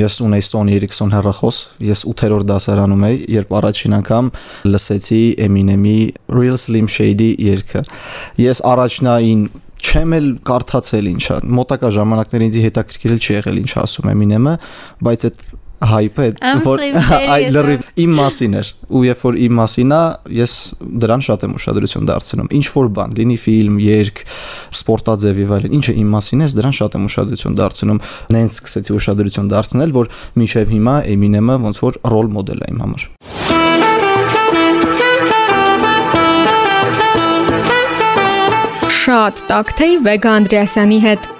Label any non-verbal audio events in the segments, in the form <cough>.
Ես ունեի Sony Ericsson հեռախոս, ես 8-րդ դասարանում էի, երբ առաջին անգամ լսեցի Eminem-ի Real Slim Shady երգը։ Ես առաջնային չեմ էլ կարդացել ինչա մոտակա ժամանակներին ինձ հետաքրքրել չի եղել ինչ ասում Eminem-ը, բայց այդ հայպը որ այ լրիվ իմ մասին էր ու երբ որ իմ մասին է ես դրան շատ եմ ուշադրություն դարձնում ինչ որ բան լինի ֆիլմ երգ սպորտաձև եւ այլն ինչը իմ մասին է դրան շատ եմ ուշադրություն դարձնում նենց սկսեցի ուշադրություն դարձնել որ մինչեւ հիմա Eminem-ը ոնց որ ռոլ մոդել է իմ համար շատ տակթեյ Վեգա Անդրեասյանի հետ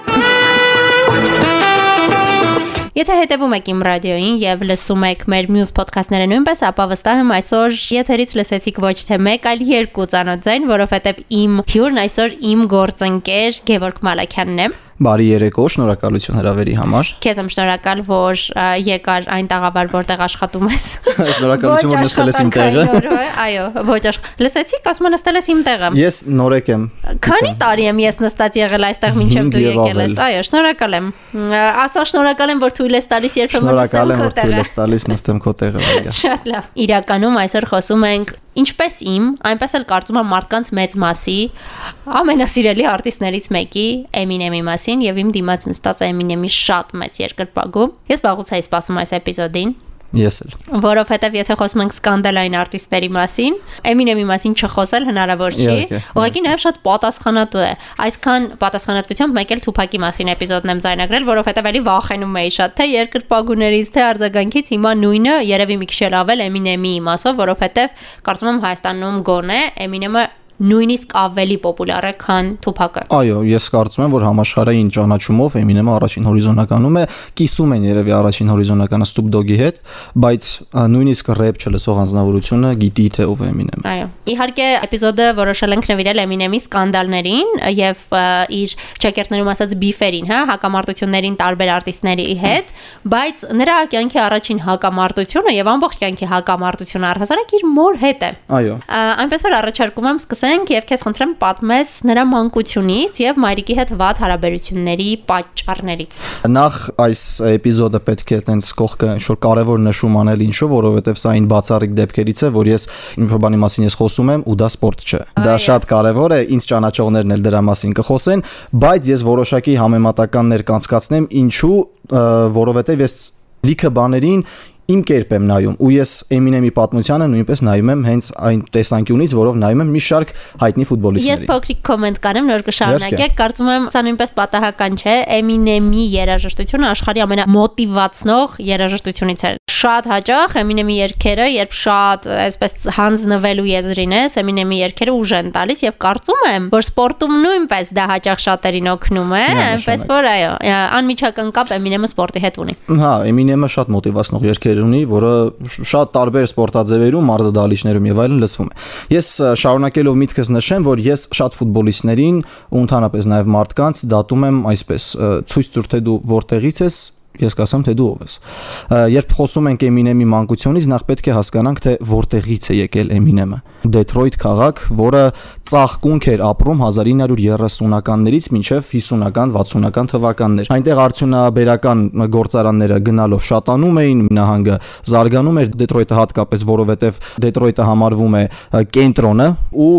Եթե հետևում եք իմ ռադիոին եւ լսում եք մեր մյուս ոդքասթները նույնպես, ապա վստահ եմ այսօր եթերից լսեցիք ոչ թե մեկ, այլ երկու ծանոթ ձայն, որովհետեւ իմ հյուրն այսօր իմ գործընկեր Գևորգ Մալաքյանն է։ Բարի երեկո, շնորհակալություն հրավերի համար։ Քեզ եմ շնորհակալ, որ եկար այն տաղավար, որտեղ աշխատում ես։ Շնորհակալություն, որ նստել ես իմ տեղը։ Այո, ոչ աշխ։ Լսեցիք, ասում եմ նստել ես իմ տեղը։ Ես նորեկ եմ։ Քանի տարի եմ ես նստած եղել այստեղ մինչև դու եկել ես։ Այո, շնորհակալ եմ։ Ասա շնորհակալ եմ, որ թույլ ես տալիս երբեմն նստեմ քո տեղը։ Շնորհակալ եմ, որ թույլ ես տալիս նստեմ քո տեղը։ Շատ լավ։ Իրականում այսօր խոսում ենք ինչպես իմ, այնպես էլ կարծում եմ մարդկանց մեծ մասի ամենասիրելի արտիստներից մեկի Eminem-ի մասին եւ իմ դիմաց նստած Eminem-ի շատ մեծ երկրպագում։ Ես վաղուց էի սպասում այս էպիզոդին Ես էլ։ Որովհետև եթե խոսում ենք սկանդալային արտիստերի մասին, Eminem-ի մասին չխոսել հնարավոր չի։ Ուղղակի նաև շատ պատասխանատու է։ Այսքան պատասխանատվությամբ մեկ էլ Թուփակի մասին էպիզոդն եմ ձայնագրել, որովհետև էլի վախենում էի շատ, թե երկրպագուներից, թե արձագանքից հիմա նույնը երևի մի քիչ էլ ավել Eminem-ի իմասով, որովհետև կարծում եմ Հայաստանում գոնե Eminem-ը նույնիսկ ավելի պոպուլյար է, քան Tupac-ը։ Այո, ես կարծում եմ, որ համաշխարհային ճանաչումով Eminem-ը առաջին հորիզոնականում է, կիսում են երևի առաջին հորիզոնականը Snoop Dogg-ի հետ, բայց նույնիսկ рэփ չլսող անձնավորությունը գիտի թե ով է Eminem-ը։ Այո։ Իհարկե, էպիզոդը որոշել ենք նվիրել Eminem-ի սկանդալներին եւ իր ճակերտներում ասած բիֆերին, հա, հակամարտություններին տարբեր արտիստների հետ, բայց նրա կյանքի առաջին հակամարտությունը եւ ամբողջ կյանքի հակամարտությունը առհասարակ իր մոր հետ է։ Այո։ Այնպես որ առաջարկում եմ սկսել սկսենք եւ քեզ խնդրեմ պատմես նրա մանկությունից եւ մայրիկի հետ վատ հարաբերությունների պատճառներից։ Նախ այս էպիզոդը պետք է տենց կողքը ինչ-որ կարևոր նշում անել ինչու, որովհետեւ սա այն բացառիկ դեպքերից է, որ ես ինչ-որ բանի մասին ես խոսում եմ ու դա սպորտ չէ։ Դա շատ կարևոր է, ինձ ճանաչողներն էլ դրա մասին կխոսեն, բայց ես որոշակի համեմատականներ կանցկացնեմ ինչու, որովհետեւ ես լիքը բաներին իմ կերպ եմ նայում ու ես Eminem-ի պատմությանը նույնպես նայում եմ հենց այն տեսանկյունից, որով նայում եմ մի շարք հայտնի ֆուտբոլիստների։ Ես փոքրիկ կոմենտ կարեմ, նոր կշարունակեք, կարծում եմ սա նույնպես պատահական չէ, Eminem-ի երաժշտությունը աշխարհի ամենամոտիվացնող երաժշտությունից է։ Շատ հաճախ Eminem-ի երգերը, երբ շատ այսպես հանձնվելու եզրին ես, Eminem-ի երգերը ուժ են տալիս եւ կարծում եմ, որ սպորտում նույնպես դա հաճախ շատերին օգնում է, այնպես որ այո, անմիջական կապ Eminem-ը սպորտի հետ ունի։ Հա, Eminem-ը շատ մոտիվացնող երգեր ձեր ունի, որը շատ տարբեր սպորտաձևերում, մարզադահլիճներում եւ այլն լսվում է։ Ես շարունակելով միտքս նշեմ, որ ես շատ ֆուտբոլիստներին ու ընդհանրապես նաեւ մարդկանց դատում եմ այսպես՝ ցույց տուր թե դու որտեղից ես, ես կասեմ թե դու ով ես։ Երբ խոսում ենք Eminem-ի մանկությունից, նախ պետք է հասկանանք թե որտեղից է եկել Eminem-ը։ Դեթրոյթ քաղաք, որը ծաղկունք էր ապրում 1930-ականներից մինչև 50-ական, 60-ական թվականներ։ Այնտեղ արդյունաբերական գործարանները գնալով շատանում էին, նահանգը զարգանում էր Դեթրոյթը հատկապես, որովհետև Դեթրոյթը համարվում է կենտրոնը ու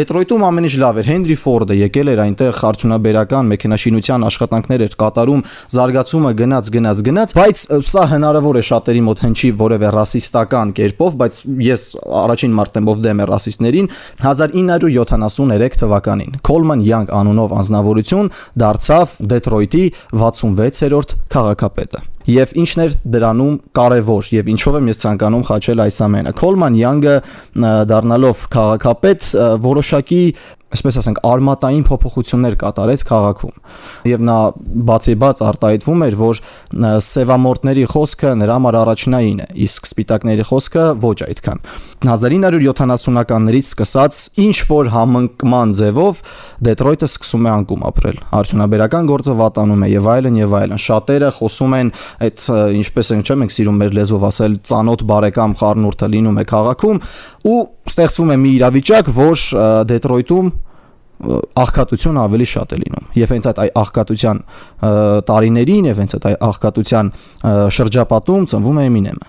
Դեթրոյթում ամեն ինչ լավ էր։ Հենրի Ֆորդը եկել էր այնտեղ արդյունաբերական մեքենաշինության աշխատանքներ էր կատարում, զարգացումը գնաց գնաց գնաց, բայց սա հնարավոր է շատերի մոտ հնչի որևէ ռասիստական կերպով, բայց ես առաջին մարդն եմ ով դեմ է ռասիստներին 1973 թվականին Coleman Young անունով անձնավորություն դարձավ Դեթրոյթի 66-րդ քաղաքապետը եւ ինչն էր դրանում կարևոր եւ ինչով եմ ես ցանկանում խաչել այս ամենը. Coleman Young-ը դառնալով քաղաքապետ որոշակի այսպես ասենք արմատային փոփոխություններ կատարեց քաղաքում եւ նա բացի բաց արտահայտվում էր որ սևամորտների խոսքը նրա համար առաջնային է իսկ սպիտակների խոսքը ոչ այդքան 1970-ականներից սկսած ինչ որ համընկման ձևով Դեթրոյթը սկսում է անկում ապրել արդյունաբերական գործը վատանում է եւ այլն եւ այլն շատերը խոսում են այդ ինչպես ենք չեմ ենք սիրում մեր լեզվով ասել ծանոթ բարեկամ խառնուրդը լինում է քաղաքում ու ստեղծվում է մի իրավիճակ, որ Դեթրոյթում աղքատությունը ավելի շատ է լինում եւ հենց այդ աղքատության տարիներին եւ հենց այդ աղքատության շրջապատում ծնվում է Eminem-ը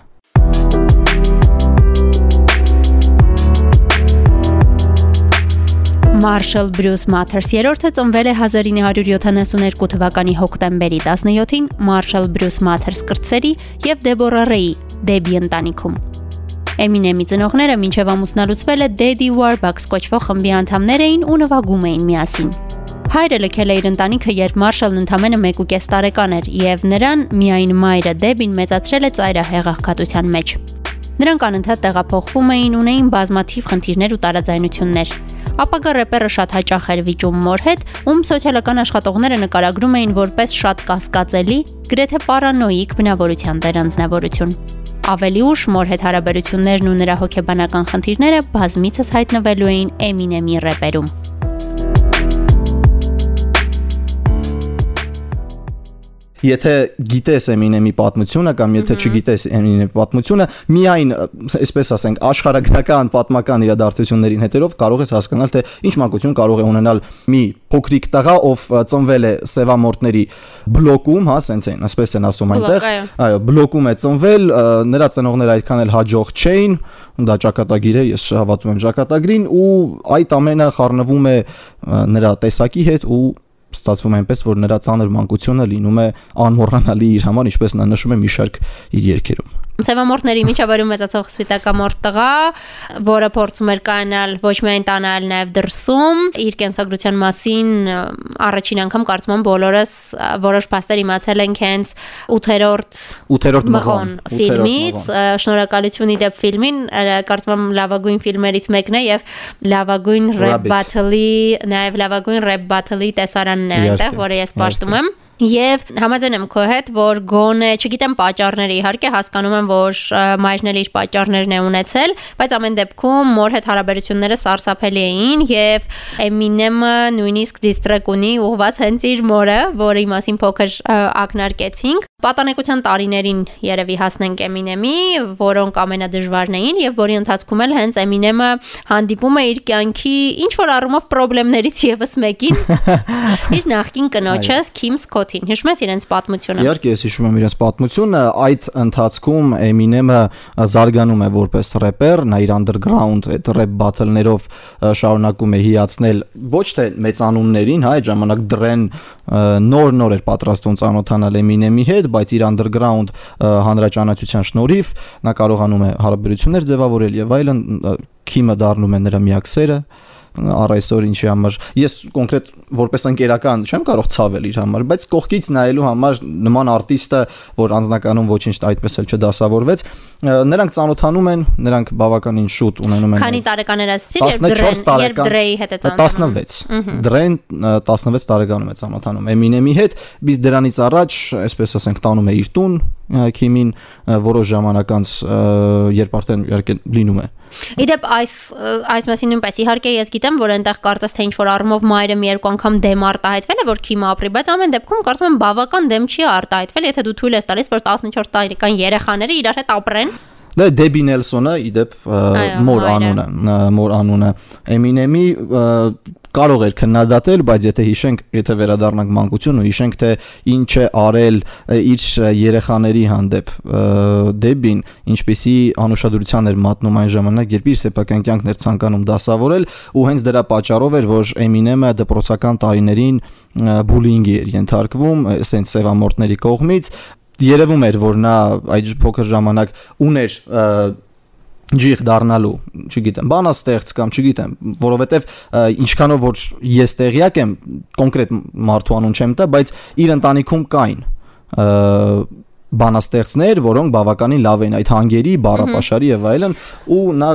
Marshall Bruce Mathers երրորդը ծնվել է 1972 թվականի հոկտեմբերի 17-ին Marshall Bruce Mathers կրտսերի եւ Deborah Ray Debbie ընտանիքում։ Eminem-ի ծնողները մինչև ամուսնալուծվելը Daddy Warbucks կոչվող խմբի անդամներ էին ու նվագում էին միասին։ Հայրը լքել է իր ընտանիքը, երբ Մարշալն ընդամենը 1.5 տարեկան էր, եւ նրան միայն մայրը Դեբին մեծացրել է ծայրահեղախկատության մեջ։ Նրանք անընդհատ տեղափոխվում էին, ունեին բազմաթիվ խնդիրներ ու տարաձայնություններ։ Ապագա рэպերը շատ հաճախ էր վիճում մոր հետ, ում սոցիալական աշխատողները նկարագրում էին որպես շատ կասկածելի, գրեթե պարանոիկ բնավորության տեր անձնավորություն։ Ավելի ուշ մոր հետ հարաբերություններն ու նրա հոգեբանական խնդիրները բազմիցս հայտնվելու էին Eminem-ի рэպերում։ եթե գիտես Eminem-ի պատմությունը կամ եթե չգիտես Eminem-ի պատմությունը, միայն, այսպես ասենք, աշխարհագրական պատմական իրադարձություններին հետերով կարող ես հասկանալ, թե ինչ մանկություն կարող է ունենալ մի փոքրիկ տղա, ով ծնվել է սևամորտների բլոկում, հա, սենց են, ասպես են ասում այնտեղ։ Այո, բլոկում է ծնվել, նրա ծնողները այդքան էլ հաջող չէին, դա ճակատագիր է, ես հավատում եմ ճակատագրին ու այդ ամենը խառնվում է նրա տեսակի հետ ու ստացվում այնպես, որ նրա ծանր մանկությունը լինում է անմոռանալի իր համար, ինչպես նա նշում է մի շարք իր երգերում։ Սևամորտների միջավայրում մեծացող սպիտակամորտ տղա, որը փորձում էր կանալ ոչ միայն տանալ, նաև դրսում, իր կենսագրության մասին առաջին անգամ կարծում եմ բոլորս որոշ փաստեր իմացել ենք հենց 8-րդ 8-րդ մղոն ֆիլմից, շնորհակալություն իդեպ ֆիլմին, կարծում եմ լավագույն ֆիլմերից մեկն է եւ լավագույն rap battle-ի, նաև լավագույն rap battle-ի տեսարանն է այնտեղ, որը ես պաշտում եմ Եվ համաձայն եմ քո հետ, որ գոնե, չգիտեմ պատճառները իհարկե հասկանում եմ, որ մայրն էլ իր պատճառներն է ունեցել, բայց ամեն դեպքում մոր հետ հարաբերությունները սարսափելի էին եւ Eminem-ը նույնիսկ դիստրեկ ունի ուղված հենց իր մորը, որի մասին փոքր ակնարկեցինք։ Պատանեկության տարիներին երևի հասնենք Eminem-ի, որոնք ամենադժվարն էին եւ որի ընթացքում էլ հենց Eminem-ը հանդիպում է իր կյանքի ինչ որ առումով խնդիրներից եւս մեկին <laughs> իր նախկին կնոջը Kim Scott-ին։ Հիշում ես իրենց պատմությունը։ Իհարկե, ես հիշում եմ իրենց պատմությունը, այդ ընթացքում Eminem-ը զարգանում է որպես рэպեր, նա իր underground այդ rap battle-ներով շարունակում է հիացնել ոչ թե մեծանուններին, հա, այդ ժամանակ Dren նոր-նոր էր պատրաստվում ծանոթանալ Eminem-ի հետ, բայց իր underground հանրաճանաչության շնորհիվ նա կարողանում է հարաբերություններ ձևավորել եւ այլն Քիմը դառնում է նրա միակ սերը առ այսօր ինչի համար ես կոնկրետ որպես ընկերական չեմ կարող ցավել իր համար, բայց կողքից նայելու համար նման արտիստը, որ անձնականում ոչինչ այդպես էլ չդասավորվեց, նրանք ծանոթանում են, նրանք բավականին շուտ ունենում են Քանի տարեկան էր ասեցի, երբ Դրեի հետ է ծանոթանում 16 Դրեն 16 տարեկանում է ծանոթանում Eminem-ի հետ, իսկ դրանից առաջ, այսպես ասենք, տանում է իր տուն Քիմին որոշ ժամանակ անց երբ արդեն իհարկե լինում է Իդեպ այս այս մասին նույնպես իհարկե ես գիտեմ, որ այնտեղ կարծես թե ինչ որ առումով մայրը մի երկու անգամ դեմ արտահայտվել է, որ Քիմը ապրի, բայց ամեն դեպքում կարծում եմ բավական դեմ չի արտահայտվել, եթե դու թույլ ես տալիս, որ 14 տարեկան երեխաները իրար հետ ապրեն Դա Դեբի Նելսոնը, իդեպ մոր անունը, մոր անունը Eminem-ի կարող էր քննադատել, բայց եթե հիշենք, եթե վերադառնանք մանկություն ու հիշենք թե ինչ է արել իր երեխաների հանդեպ Դեբին, ինչպիսի անուշադրության էր մատնում այն ժամանակ, երբ իր սեփական կյանքն էր ցանկանում դասավորել ու հենց դրա պատճառով էր, որ Eminem-ը դպրոցական տարիներին բուլինգի էր ենթարկվում, ասենց սևամորտների կողմից երևում էր, որ նա այդ փոքր ժամանակ ուներ ջիղ դառնալու, չգիտեմ, բանաստեղծ կամ չգիտեմ, որովհետև ինչքանով որ ես տեղյակ եմ, կոնկրետ մարդու անուն չեմ տա, բայց իր ընտանիքում կային բանաստեղծներ, որոնք բավականին լավ էին այդ հանգերի, բառապաշարի եւ այլն, ու նա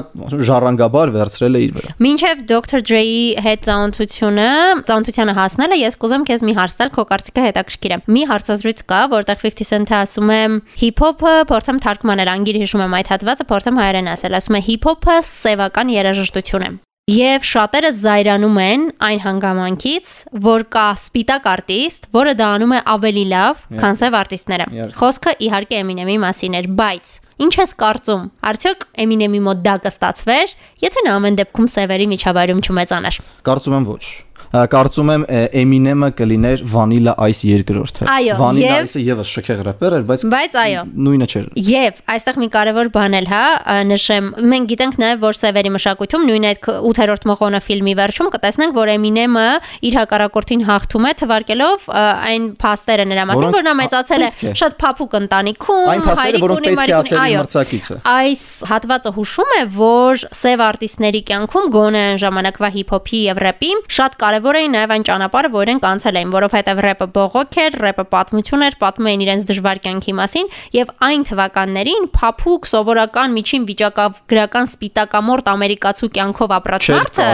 ժառանգաբար վերցրել է իր վրա։ Մինչև Dr. Dre-ի հետ ծանոթությունը, ծանոթությանը հասնելը ես կուզեմ քեզ մի հարց տալ, քո կարծիքը հետաքրքիր է։ Մի հարցազրույց կա, որտեղ 50 Cent-ը ասում է հիփ-հոփը փորձեմ թարգմանել, անգիր հիշում եմ այդ հատվածը, փորձեմ հայերեն ասել, ասում է հիփ-հոփը սևական երաժշտություն է։ Եվ շատերը զայրանում են այն հանգամանքից, որ կա սպիտակ արտիստ, որը դա անում է ավելի լավ, քան սև արտիստները։ Խոսքը իհարկե Eminem-ի մասին էր, բայց Ինչ ես կարծում։ Արդյոք Eminem-ի մոտ դա կստացվեր, եթե նա ամեն դեպքում սևերի միջավայրում չմեծանար։ Կարծում եմ ոչ կարծում եմ Eminem-ը կլիներ Vanilla Ice երկրորդը։ Vanilla Ice-ը եւս շքեղ рэպեր էր, բայց բայց այո, նույնը չէր։ Եվ այստեղ մի կարևոր բան էլ, հա, նշեմ, մենք գիտենք նաեւ որ Սևերի մշակույթում նույն այդ 8-րդ մողոնը ֆիլմի վերջում կտեսնենք, որ Eminem-ը իր հակառակորդին հաղթում է թվարկելով այն փաստերը նրա մասին, որ նա մեծացել է շատ փափուկ ընտանիքում, հայրիկունի, մայրիկունի, այո։ Այս հատվածը հուշում է, որ Սև արտիստների կյանքում գոնե այն ժամանակվա հիփ-հոփի եւ рэպի շատ կարևոր կարևոր էին նաև այն ճանապարհը, որ իրենք անցել էին, որովհետև рэպը բողոք էր, рэպը պատմություն էր, պատմում էին իրենց դժվար կյանքի մասին եւ այն թվականներին փափուկ սովորական միջին վիճակավ գրական սպիտակամորտ ամերիկացու կյանքով ապրած մարդը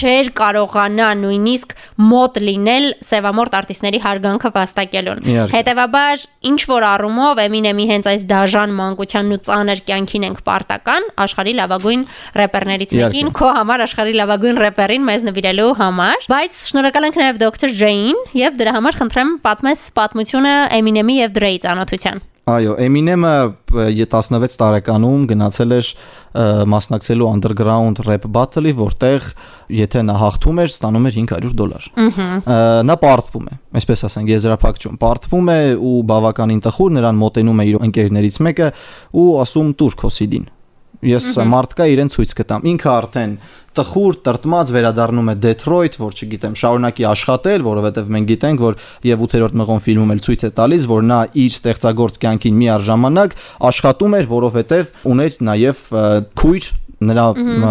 չէր կարողանա նույնիսկ մոտ լինել սևամորտ արտիստների հարգանքը վաստակելուն։ Հետևաբար ինչ որ առումով Eminem-ի հենց այս դաժան մանկությանն ու ծանր կյանքին ենք պարտական աշխարհի լավագույն рэպերներից մեկին, քո համար աշխարհի լավագույն рэպերին մեզ նվիրելու համար։ Բայց շնորհակալ ենք նաև Dr. J-ին եւ դրա համար խնդրեմ պատմես պատմությունը Eminem-ի եւ Dre-ի ծանոթության։ Այո, Eminem-ը 16 տարեկանում գնացել էր մասնակցելու underground rap battle-ի, որտեղ եթե նա հաղթում էր, ստանում էր 500 դոլար։ Նա պարտվում է, այսպես ասենք, եզրափակում։ Պարտվում է ու բավականին տխուր նրան մոտենում է իր ընկերներից մեկը ու ասում՝ «Տուր քո CD-ն»։ Ես մարդկա իրեն ցույց կտամ։ Ինքը արդեն տխուր տրտմած վերադառնում է Դեթրոյթ, որ չգիտեմ, շարունակի աշխատել, որովհետև մենք գիտենք, որ եւ 8-րդ մղոն ֆիլմում էլ ցույց է տալիս, որ նա իր ստեղծագործ կյանքին մի առժամանակ աշխատում էր, որովհետև ուներ նաեւ քույր նրա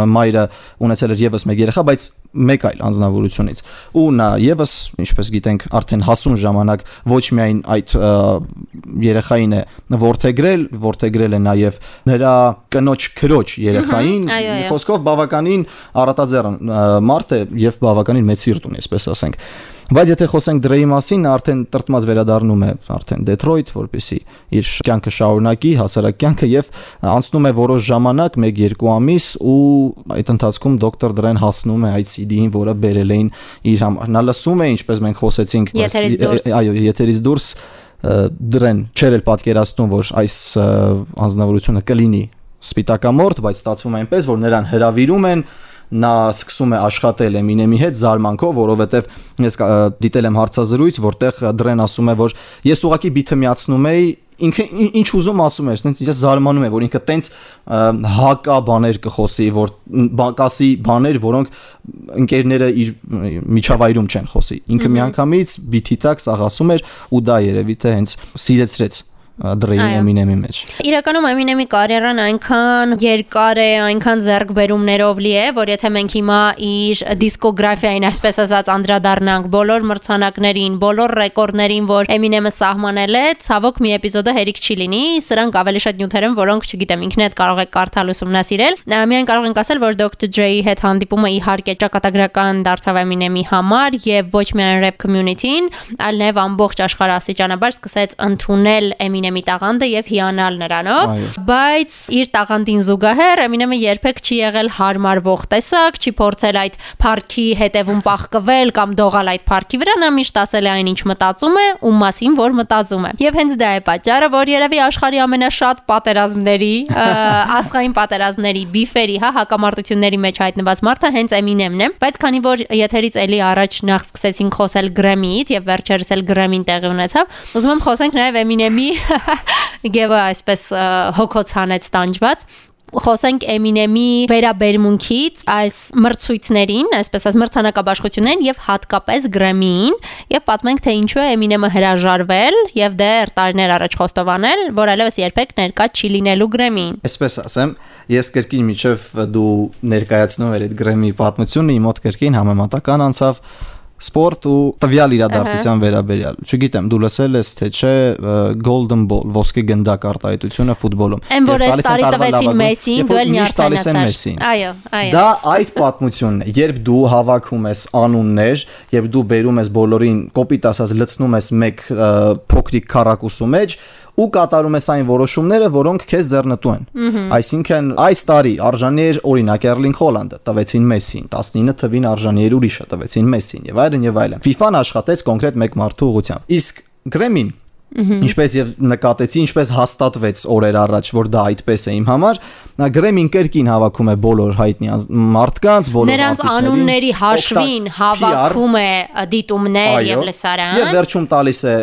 մայրը ունեցել էր եւս մեկ երեխա, բայց մեկ այլ անznավորությունից։ Ու նա եւս, ինչպես գիտենք, արդեն հասուն ժամանակ ոչ միայն այդ երեխային է որթեգրել, որթեգրել է նաեւ նրա կնոջ քրոջ երեխային, խոսքով բավականին առատաձեռն մարդ է եւ բավականին մեծ սիրտ ունի, այսպես ասենք։ Բայց եթե խոսենք Դրեի մասին, արդեն տրտմած վերադառնում է արդեն Դեթրոյթ, որպեսի իր կյանքը շարունակի, հասարակ կյանքը եւ անցնում է որոշ ժամանակ, 1-2 ամիս ու այդ ընթացքում դոկտոր Դրեն հասնում է այդ CD-ին, որը բերել էին իր համար։ Նա լսում է, ինչպես մենք խոսեցինք, այո, եթերից դուրս դրեն չեր էլ պատկերացնում, որ այս անznավորությունը կլինի սպիտակամորտ, բայց ստացվում է այնպես, որ նրան հրավիրում են նա սկսում է աշխատել Eminem-ի հետ զարմանքով, որովհետև ես դիտել եմ հարցազրույց, որտեղ Դրեն ասում է, որ ես ուղակի բիթը միացնում էի ինքը ինչ ուզում ասում էր, ասես ես զարմանում եմ, որ ինքը տենց հակա բաներ կխոսի, որ կասի բաներ, որոնք ընկերները իր միջավայրում չեն խոսի։ Ինքը միանգամից բիթի տակ սաղ ասում էր ու դա երևի թե հենց սիրեցրեց Dre-ի Eminem-ի մեջ։ Իրականում Eminem-ի կարիերան այնքան երկար է, այնքան ձեռքբերումներով լի է, որ եթե մենք հիմա իր դիսկոգրաֆիային, այսպես ասած, անդրադառնանք բոլոր մրցանակներին, բոլոր ռեկորդներին, որ Eminem-ը սահմանել է, ցավոք մի էպիզոդը հերիք չի լինի, սրանք ավելի շատ նյութեր են, որոնք, չգիտեմ, ինքն էլ կարող եք կարդալ ուսումնասիրել։ Միայն կարող ենք ասել, որ Dr. Dre-ի հետ հանդիպումը իհարկե ճակատագրական դարձավ Eminem-ի համար եւ ոչ միայն rap community-ին, այլ նաեւ ամբողջ աշխարհը աստիճանաբար սկսեց ընդունել Eminem Էմինեմի տաղանդը եւ հիանալ նրանով, բայց իր տաղանդին զուգահեռ Էմինեմը երբեք չի եղել հարմարվող տեսակ, չի փորձել այդ парքի հետևում պահկվել կամ դողալ այդ парքի վրա, նա միշտ ասել է այն ինչ մտածում է ու մասին որ մտածում է։ Եվ հենց դա է պատճառը, որ երևի աշխարհի ամենաշատ պատերազմների, աշխային <laughs> պատերազմների բիֆերի, հա, հակամարտությունների մեջ հայտնված մարդը հենց Էմինեմն է, բայց քանի որ եթերից էլի առաջ նախ սկսեցինք խոսել Grammy-ից եւ վերջերս էլ Grammy-ին տեղի ունեցավ, ուզում եմ խոսենք նաեւ Էմինեմի <laughs> <laughs> Գևը այսպես հոգոց հանեց տանջված խոսենք Eminem-ի վերաբերմունքից այս մրցույթներին, այսպես ասած մրցանակաբաշխություններին եւ հատկապես Grammy-ին եւ պատմենք թե ինչու է Eminem-ը հրաժարվել եւ դեռ տարիներ առաջ խոստովանել, որ այլևս երբեք ներկա չի լինելու Grammy-ին։ Այսպես ասեմ, ես կրկին միջև դու ներկայացնում ես այդ Grammy պատմությունը, իմ մոտ կրկին համեմատական անցավ սպորտ ու տվյալ իրադարձության վերաբերյալ։ Չգիտեմ, դու լսել ես թե չէ Golden Ball, ոսկե գնդակ արտահայտությունը ֆուտբոլում։ Այն որ այս տարի տվեցին Մեսսին, դու էլ նյարդայնացար։ Այո, այո։ Դա այդ պատմությունն է, երբ դու հավաքում ես անուններ, երբ դու բերում ես բոլորին, կոպիտ ասած լցնում ես մեկ փոքրիկ քառակուսու մեջ ու կատարում ես այն որոշումները, որոնք քեզ ձեռնտու են։ Այսինքն այս տարի արժանի էր օրինակ Erling Haaland-ը տվեցին Մեսսին, 19 թվին արժանի էր ուրիշը տվեցին Մեսսին եւ այլն եւ այլն։ FIFA-ն աշխատեց կոնկրետ մեկ մարդու ուղղությամբ։ Իսկ Grammy-ն Ինչպես եւ նկատեցի, ինչպես հաստատվեց օրեր առաջ, որ դա այդպես է իմ համար, Գրեմին կերկին հավաքում է բոլոր հայտնի մարդկանց, բոլոր Նրանց անունների հաշվին հավաքում է դիտումներ եւ լսարան։ Եվ վերջում տալիս է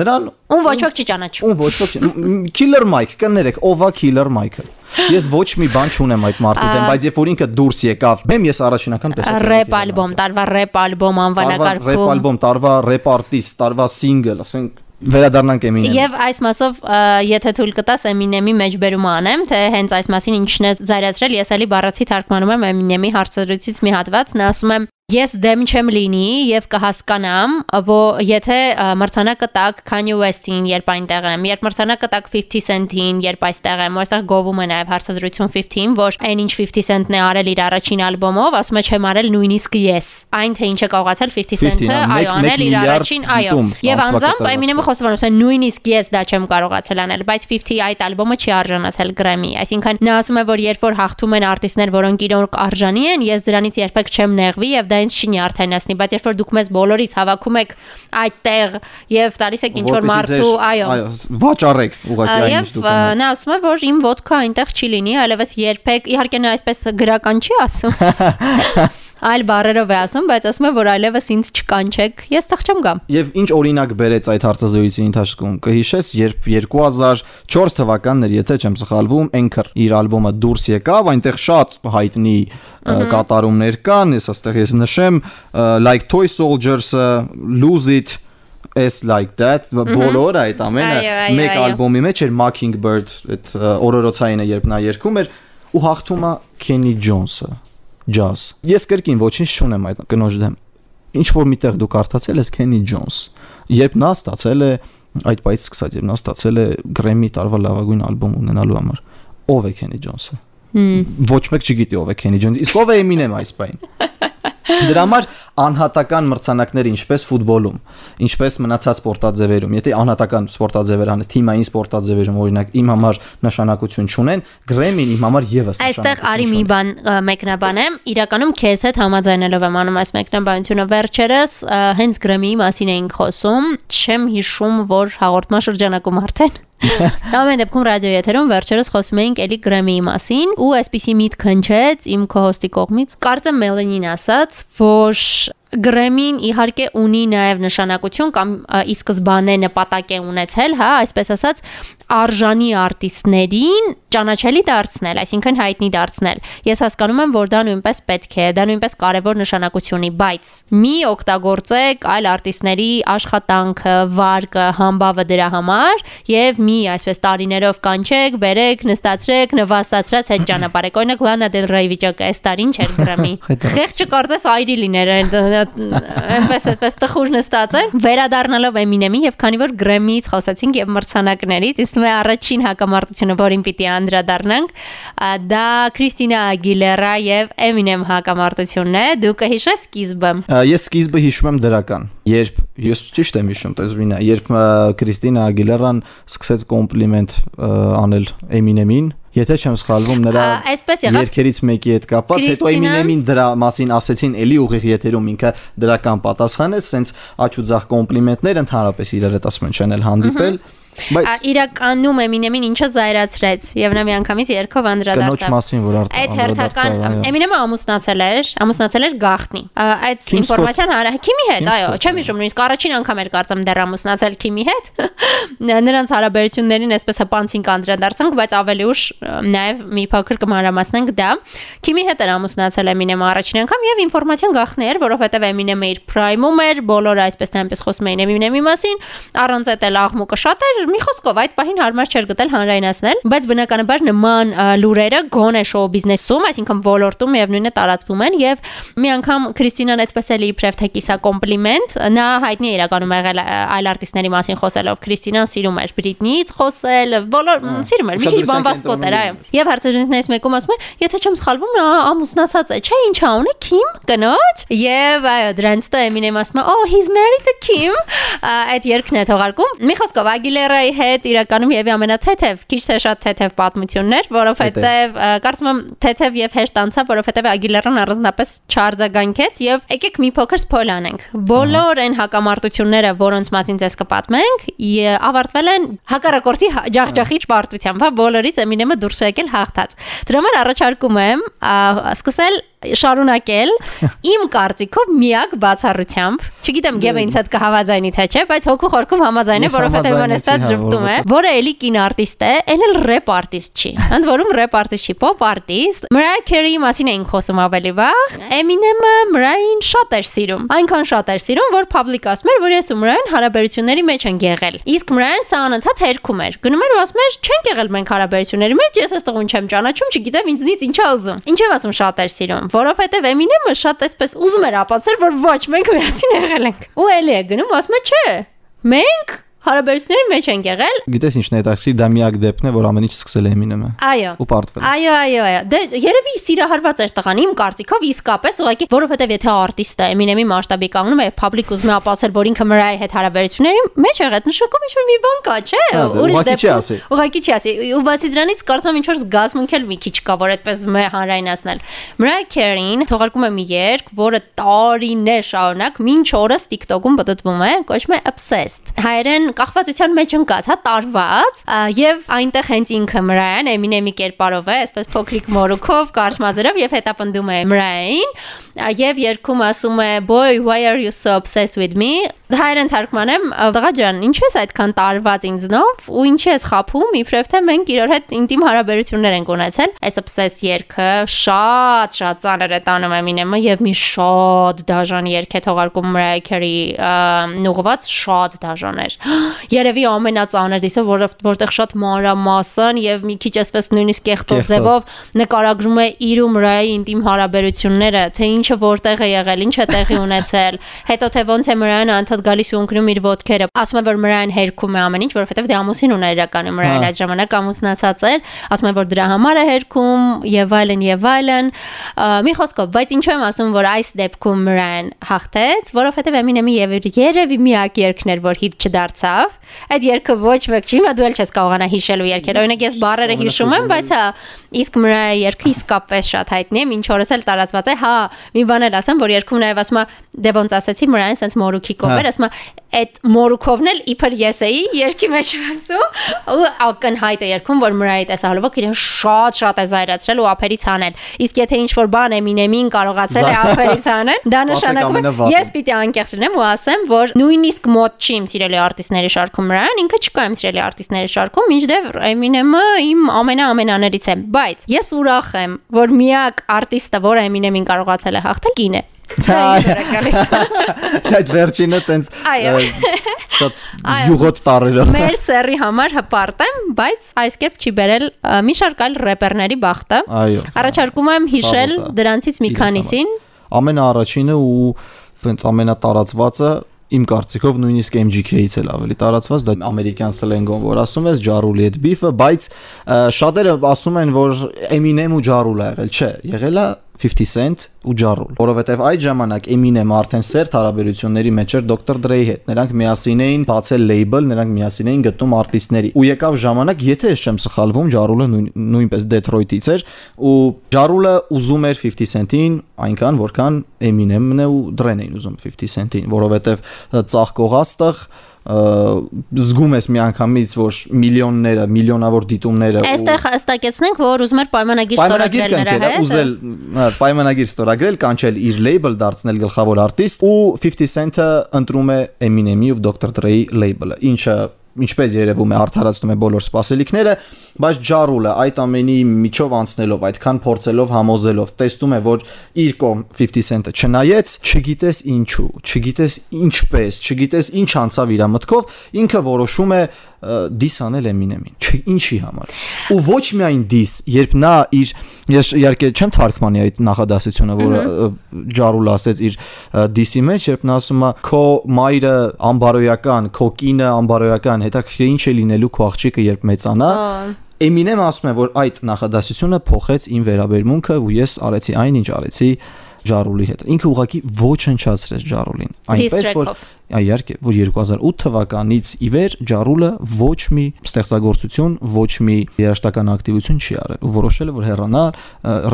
նրան ում ոչ ոք չի ճանաչում։ Ում ոչ ոք չի։ Killer Mike, կներեք, ով է Killer Mike-ը։ Ես ոչ մի բան չունեմ այդ մարդու դեմ, բայց երբ որ ինքը դուրս եկավ, բեմ ես առաջինական տեսա։ Ռեփ ալբոմ, տարվա ռեփ ալբոմ անվանակարգում։ Ռեփ ալբոմ, տարվա ռեփ արտիստ, տարվա սինգլ, ասենք վերադառնանք Eminem։ Եվ այս մասով եթե թույլ կտաս Eminem-ի մեջբերումը անեմ, թե հենց այս մասին ինչն է զայրացրել, ես էլի բառացի թարգմանում եմ Eminem-ի հարցադրույցից մի հատված, նա ասում է Ես դեմ չեմ լինի եւ կհասկանամ, որ եթե մրցանակը տակ Kanye West-ին, երբ այնտեղ եմ, երբ մրցանակը տակ 50 Cent-ին, երբ այստեղ եմ, այստեղ գովում է նաեւ հարցազրույցում 50-ին, որ այնինչ 50 Cent-ն է արել իր առաջին ալբոմով, ասում է չեմ արել նույնիսկ ես։ Այն թե ինչ է կարողացել 50 Cent-ը, այո, անել իր առաջին, այո։ Եվ անձամբ Eminem-ը խոսում է, նույնիսկ ես դա չեմ կարողացել անել, բայց 50 այդ ալբոմը չի արժանացել Grammy։ Այսինքն նա ասում է, որ երբ որ հաղթում են արտիստներ, որոնք իրոք արժանի են, ես դրանից երբեք չեմ նեղվի եւ դա ինձ չի նյարդայնացնի, բայց երբ որ դուք մեզ բոլորից հավաքում եք այդտեղ եւ տալիս եք ինչ որ մարդու, այո, այո, վաճառեք ուղղակի այն ինչ դուք նա ասում է, որ իմ ոդկա այնտեղ չի լինի, այլևս երբեք իհարկե նա այսպես գրական չի ասում <laughs> այլ բառերով է ասում, բայց ասում է, որ այլևս ինձ չկանչեք, ես տեղ չեմ գամ։ Եվ ինչ օրինակ բերեց այդ հարցազրույցի ընթացքում։ Կհիշես, երբ 2004 թվականն էր, եթե չեմ սխալվում, Anchor իր ալբոմը դուրս եկավ, այնտեղ շատ հայտնի կատարումներ կան, ես աստեղ ես նշեմ, Like Toy Soldiers-ը, Lose It is like that բոլոր այդ ամենը մեկ ալբոմի մեջ էր Mockingbird այդ օրորոցայինը երբ նա երգում էր ու հաղթում է Kenny Jones-ը ջազ։ Ես կրկին ոչինչ չունեմ այդ կնոջ դեմ։ Ինչ որ միտեղ դու կարդացել ես Kenny Jones, երբ նա ստացել է այդ բայից սկսած, երբ նա ստացել է Grammy տարվա լավագույն ալբոմ ունենալու համար, ով է Kenny Jones-ը։ Ոչ մեկ չգիտի ով է Kenny Jones, իսկ ով է Eminem այս բային։ Դրա համար անհատական մրցանակներ ինչպես ֆուտբոլում, ինչպես մնացած սպորտաձևերում, եթե անհատական սպորտաձևեր անես, թիմային սպորտաձևերում օրինակ իմ համար նշանակություն չունեն, Grammy-ն իմ համար եւս նշանակություն։ Այստեղ արի մի բան մեկնաբանեմ, իրականում քեզ հետ համաձայնելով եմ անում այս մեկնաբանությունը վերջերս, հենց Grammy-ի մասին էինք խոսում, չեմ հիշում, որ հաղորդաշրջանակում արդեն Ամեն դեպքում ռադիո եթերում վերջերս խոսում էինք էլի Grammy-ի մասին ու այսպիսի միտք հնչեց իմ քոհոստի կողմից։ Կարծեմ Մելենին ասաց, որ Grammy-ն իհարկե ունի նաև նշանակություն կամ ի սկզբանե նպատակ է ունեցել, հա, այսպես ասած, արժանի արտիստներին ճանաչելի դարձնել, այսինքն հայտնի դարձնել։ Ես հասկանում եմ, որ դա նույնպես պետք է, դա նույնպես կարևոր նշանակություն ունի, բայց մի օգտագործեք այլ արտիստների աշխատանքը, վարկը, համբավը դրա համար եւ մի այսպես տարիներով կանչեք, բերեք, նստացրեք, նվաստացրած հետ ճանապարհեք։ Օրինակ Lana Del Rey վիճակը այս տարին չէր Grammy։ Խեղճը կարծես այրի լիներ, այնպես այդպես տխուր նստած է։ Վերադառնալով Eminem-ին եւ քանի որ Grammy-ից խոսացինք եւ մրցանակներից, իսկ մե առաջին հակամարտությունը, որին պիտի անդրադառնանք, դա Քրիստինա Ագիլերա եւ Eminem հակամարտությունն է։ Դու կհիշես սկիզբը։ Ես սկիզբը հիշում եմ դրական։ Երբ ես ճիշտ եմ հիշում, տեսվինա, երբ Քրիստինա Ագիլերան սկսեց կոմպլիմենտ անել Eminem-ին, Եթե չեմ սխալվում, նրա երկերից մեկի հետ կապված, հետո Eminem-ին դրա մասին ասեցին էլի ուղիղ եթերում ինքը դրական պատասխանեց, սենց աչ ու ձախ կոմպլիմենտներ ընդհանրապես իրար հետ ասում են չանել հանդիպել։ Ահա իրականում Eminem-ին ինչը զայրացրեց եւ նա միանգամից երկով անդրադարձավ։ Կնոջ մասին որ արդեն Այդ հերթական Eminem-ը ամուսնացել էր, ամուսնացել էր գախտնի։ Այդ ինֆորմացիան արա Քիմի հետ, այո, չեմ հիշում նույնիսկ առաջին անգամ էր կարծեմ դեռ ամուսնացել Քիմի հետ։ <laughs> Նրանց հարաբերություններին այսպես հպանցին անդրադարձանք, բայց ավելի ուշ նաեւ մի փոքր կմանրամասնենք դա։ Քիմի հետ էր ամուսնացել Eminem-ը առաջին անգամ եւ ինֆորմացիան գախնի էր, որովհետեւ Eminem-ը իր prime-ում էր, բոլորը այսպես թե այնպես խոսում էին Eminem-ի մասին, առանց այդ էլ աղմուկը շատ էր, մի խոսքով այդ պահին հարմար չէր գտել հանրայնացնել, բայց բնականաբար նման լուրերը գոնե շոու բիզնեսում, այսինքն ոլորտում միևնույնն է տարածվում են եւ մի անգամ Քրիստինան այդպես էլի իբրև թե կիսա կոմպլիմենտ, նա հայտնի է իրականում եղել այլ արտիստների մասին խոսելով, Քրիստինան սիրում էր Բրիտնից խոսել, բոլոր սիրում էր, մի քիչ բամբասկոտ էր, այո։ Եվ հարցերից մեկում ասում է, եթե չեմ սխալվում, նա ամուսնացած է, չէ, ինչ ա ունի Քիմ, կնոջ։ Եվ այո, դրանց տո Eminem ասում է, oh, he's married to Kim։ Այդ երկն է թողարկում։ Մի խոսքով Aguilera Agilera-ի հետ իրականում եւի ամենաթեթև, քիչ թե շատ թեթև պատմություններ, որովհետեւ կարծում եմ թեթև եւ հեշտ անցավ, որովհետեւ Agilera-ն առանձնապես չարձագանքեց եւ եկեք մի փոքր սփոյլ անենք։ Բոլոր այն հակամարտությունները, որոնց մասին ձեզ կպատմենք, ավարտվել են հակառակորդի ջախջախիչ պարտությամբ, հա, բոլորից Eminem-ը դուրս եկել հաղթած։ Դրա համար առաջարկում եմ սկսել շարունակել <laughs> իմ կարծիքով միակ բացառությամբ, չգիտեմ Գևը ինձ հետ կհավաձայնի թե չէ, բայց հոգու խորքում համաձայն է, որովհետև հոնեստած ճպտում է, որը էլի կին արտիստ է, այն էլ ռեփ արտիստ չի։ Ընդ որում ռեփ արտիստ չի, pop արտիստ։ Mariah Carey-ի մասին էինք խոսում ավելի վաղ։ Eminem-ը Mariah-ին շատ էր սիրում։ Այնքան շատ էր սիրում, որ public ասում էր, որ ես ու Mariah-ն հարաբերությունների մեջ են եղել։ Իսկ Mariah-ն սա անընդհատ հերքում էր։ Գնում էր ու ասում էր, չենք եղել մենք հարաբերությունների մեջ, ես այս տղուն չեմ ճանաչում, չգիտեմ ինձնից ինչա ուզում։ Ինչև ասում շատ էր սիրում որովհետև Eminem-ը շատ էսպես ուզում էր ապացել, որ ոչ, մենք միասին եղել ենք։ Ու էլի է գնում, ասում է, չէ։ Մենք հարաբերությունների մեջ են եղել։ Գիտես ինչն է հետաքրքիր, դա միակ դեպքն է, որ ամեն ինչ սկսել է Eminem-ը։ Այո։ Ու պարտվել։ Այո, այո, այո։ Դե երևի սիրահարված էր տղան իմ կարծիքով իսկապես, ուղղակի, որովհետև եթե արտիստը Eminem-ի մասշտաբի կանգնում է եւ public ուզում է ապացել, որ ինքը Mariah հետ հարաբերությունների մեջ եղել, նշանակում ինչ-որ մի բան կա, չէ։ Ուրիշ դեպքում։ Ուղղակի չի ասի։ Ու բացի դրանից կարծում եմ ինչ-որ զգացմունք էլ մի քիչ կա, որ այդպես մե հանրայնացնել։ Mariah Carey-ին թողարկում է մի երգ, որը տարիներ շարունակ մինչ օրս TikTok-ում պատտվում է, կոչվում է Obsessed։ Հայերեն կախվածության մեջ ընկած, հա, տարված, եւ այնտեղ հենց ինքը Մրայան Էմինեմի կերպարով է, այսպես փոքրիկ մորուքով, կարճ մազերով եւ հետապնդում է Մրայային եւ երգում ասում է boy why are you so obsessed with me? Հայերեն թարգմանեմ դղա ջան ինչ ես այդքան տարված ինձնով ու ինչ ես խափում իբրև թե մենք իրար հետ ինտիմ հարաբերություններ ենք ունեցել այս obsessed երգը շատ շատ ծանր է տանում Eminem-ը եւ մի շատ դաժան երգ է թողարկում Mariah Carey նուղված շատ դաժան էր <gasps> երևի ամենածանրդիսը, որ որտեղ շատ մանրամասն եւ մի քիչ այսպես նույնիսկ կեղտոտ ձևով նկարագրում է իր ու Մրայի ինտիմ հարաբերությունները, թե ինչը որտեղ է եղել, ինչ է տեղի ունեցել, հետո թե ոնց է Մրայանը անդադ գալիս ու ընկնում իր ոդքերը։ Ասում է որ Մրայան հերքում է ամեն ինչ, որովհետեւ դե ամուսին ուներ իրականում Մրայան այդ ժամանակ ամուսնացած էր, ասում է որ դրա համար է հերքում եւ այլն եւ այլն։ Մի խոսքով, բայց ինչու եմ ասում, որ այս դեպքում Մրայան հաղթեց, որովհետեւ Eminem-ի եւ երևի միակ երգն էր, որ հիթ չդարձավ Այդ երգը ոչ մեկ չի, մա դու էլ չես կարողանա հիշելու երգերը։ Օրինակ ես բառերը հիշում եմ, բայց հա, իսկ մրա երգը իսկապես շատ հայտնի է, ինչ օրս էլ տարածված է։ Հա, մի բան էլ ասեմ, որ երգում նաև ասում է, դե ոնց ասեցի, մրային sense մորուքի կովեր, հա։ ասում է, այդ մորուքովն էլ իբր ես էի երկի մեջ ասում ու ակնհայտ է երգում որ մրայի տեսահոլովակ իրեն շատ շատ է զայրացրել ու ափերից հանել իսկ եթե ինչ որ բան Էմինեմին կարողացել է ափերից հանել դա <laughs> նշանակում է ես պիտի անկեղծ լինեմ ու ասեմ որ նույնիսկ մոտ չի իմ սիրելի արտիստների շարքում մրան ինքը չկա իմ սիրելի արտիստների շարքում ինչդեռ Էմինեմը իմ ամենա ամենաներից է բայց ես ուրախ եմ որ միակ արտիստը որը Էմինեմին կարողացել է հաղթել կին է <laughs> Այդ վերջինը տենց շատ յուղոտ տարերով։ Մեր սերի համար հպարտ եմ, բայց այս կերպ չի բերել մի շարք այլ рэպերների բախտը։ Այո։ Առաջարկում եմ հիշել դրանցից մի քանիսին։ Ամենաառաջինը ու հենց ամենատարածվածը իմ կարծիքով նույնիսկ MGK-ից էլ ավելի տարածված դա ամերիկյան սլենգով որ ասում ես Ջարուլի այդ բիֆը, բայց շատերը ասում են որ Eminem ու Ջարուլը եղել, չէ, եղել է 50 Cent ու Ja Rule, որովհետև այդ ժամանակ Eminem արդեն սերտ հարաբերությունների մեջ էր Dr. Dre-ի հետ։ Նրանք միասին էին բացել label, նրանք միասին էին գտնում արտիստների։ Ու եկավ ժամանակ, եթե ես չեմ սխալվում, Ja Rule-ը նույնպես Detroit-ից էր, ու Ja Rule-ը ուզում էր 50 Cent-ին այնքան, որքան Eminem-ն ու Dre-ն էին ուզում 50 Cent-ին, որովհետև ծաղկողաստղ զգում ես միանգամից որ միլիոնները, միլիոնավոր դիտումները Այստեղ հստակեցնենք, որ ուզում էր պայմանագիր ստորագրել նրա հետ։ Ուզել պայմանագիր ստորագրել, կանչել իր label, դարձնել գլխավոր արտիստ ու 50 Cent-ը ընտրում է Eminem-ի ու Dr. Dre-ի label-ը, ինչը ինչպես երևում է արդարացնում է բոլոր սպասելիքները, բայց Ջարուլը այդ ամենի միջով անցնելով, այդքան փորձելով, համոզելով, տեսնում է, որ իր կողմ 50 Cent-ը չնայեց, չգիտես ինչու, չգիտես ինչպես, չգիտես ինչ անցավ իր մտքով, ինքը որոշում է դիս անել Eminem-ին։ Չէ, ինչի համար։ Ու ոչ միայն դիս, երբ նա իր ես իհարկե չեմ թարգմանի այդ նախադասությունը, որը Ջարուլ ասեց իր դիսի մեջ, երբ նա ասում է քո մայրը ամբարոյական, քո կինը ամբարոյական, հետաքրքիր ինչ է լինելու քո աղջիկը երբ մեծանա։ Eminem ասում է, որ այդ նախադասությունը փոխեց իմ վերաբերմունքը ու ես արեցի այն, ինչ արեցի Ջարուլի հետ։ Ինքը ուղղակի ոչնչացրեց Ջարուլին։ Այնպես որ իհարկե, որ 2008 թվականից ի վեր Ջարուլը ոչ մի ստեղծագործություն, ոչ մի երաժշտական ակտիվություն չի արել որոշել է որ հեռանա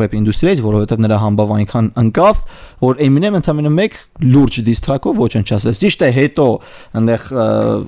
ռեփ ինդուստրիայից, որովհետև նրա համբավ այնքան ընկավ, որ Eminem ընդամենը մեկ լուրջ դիստրակով ոչնչացեց։ Ճիշտ է, հետո այնտեղ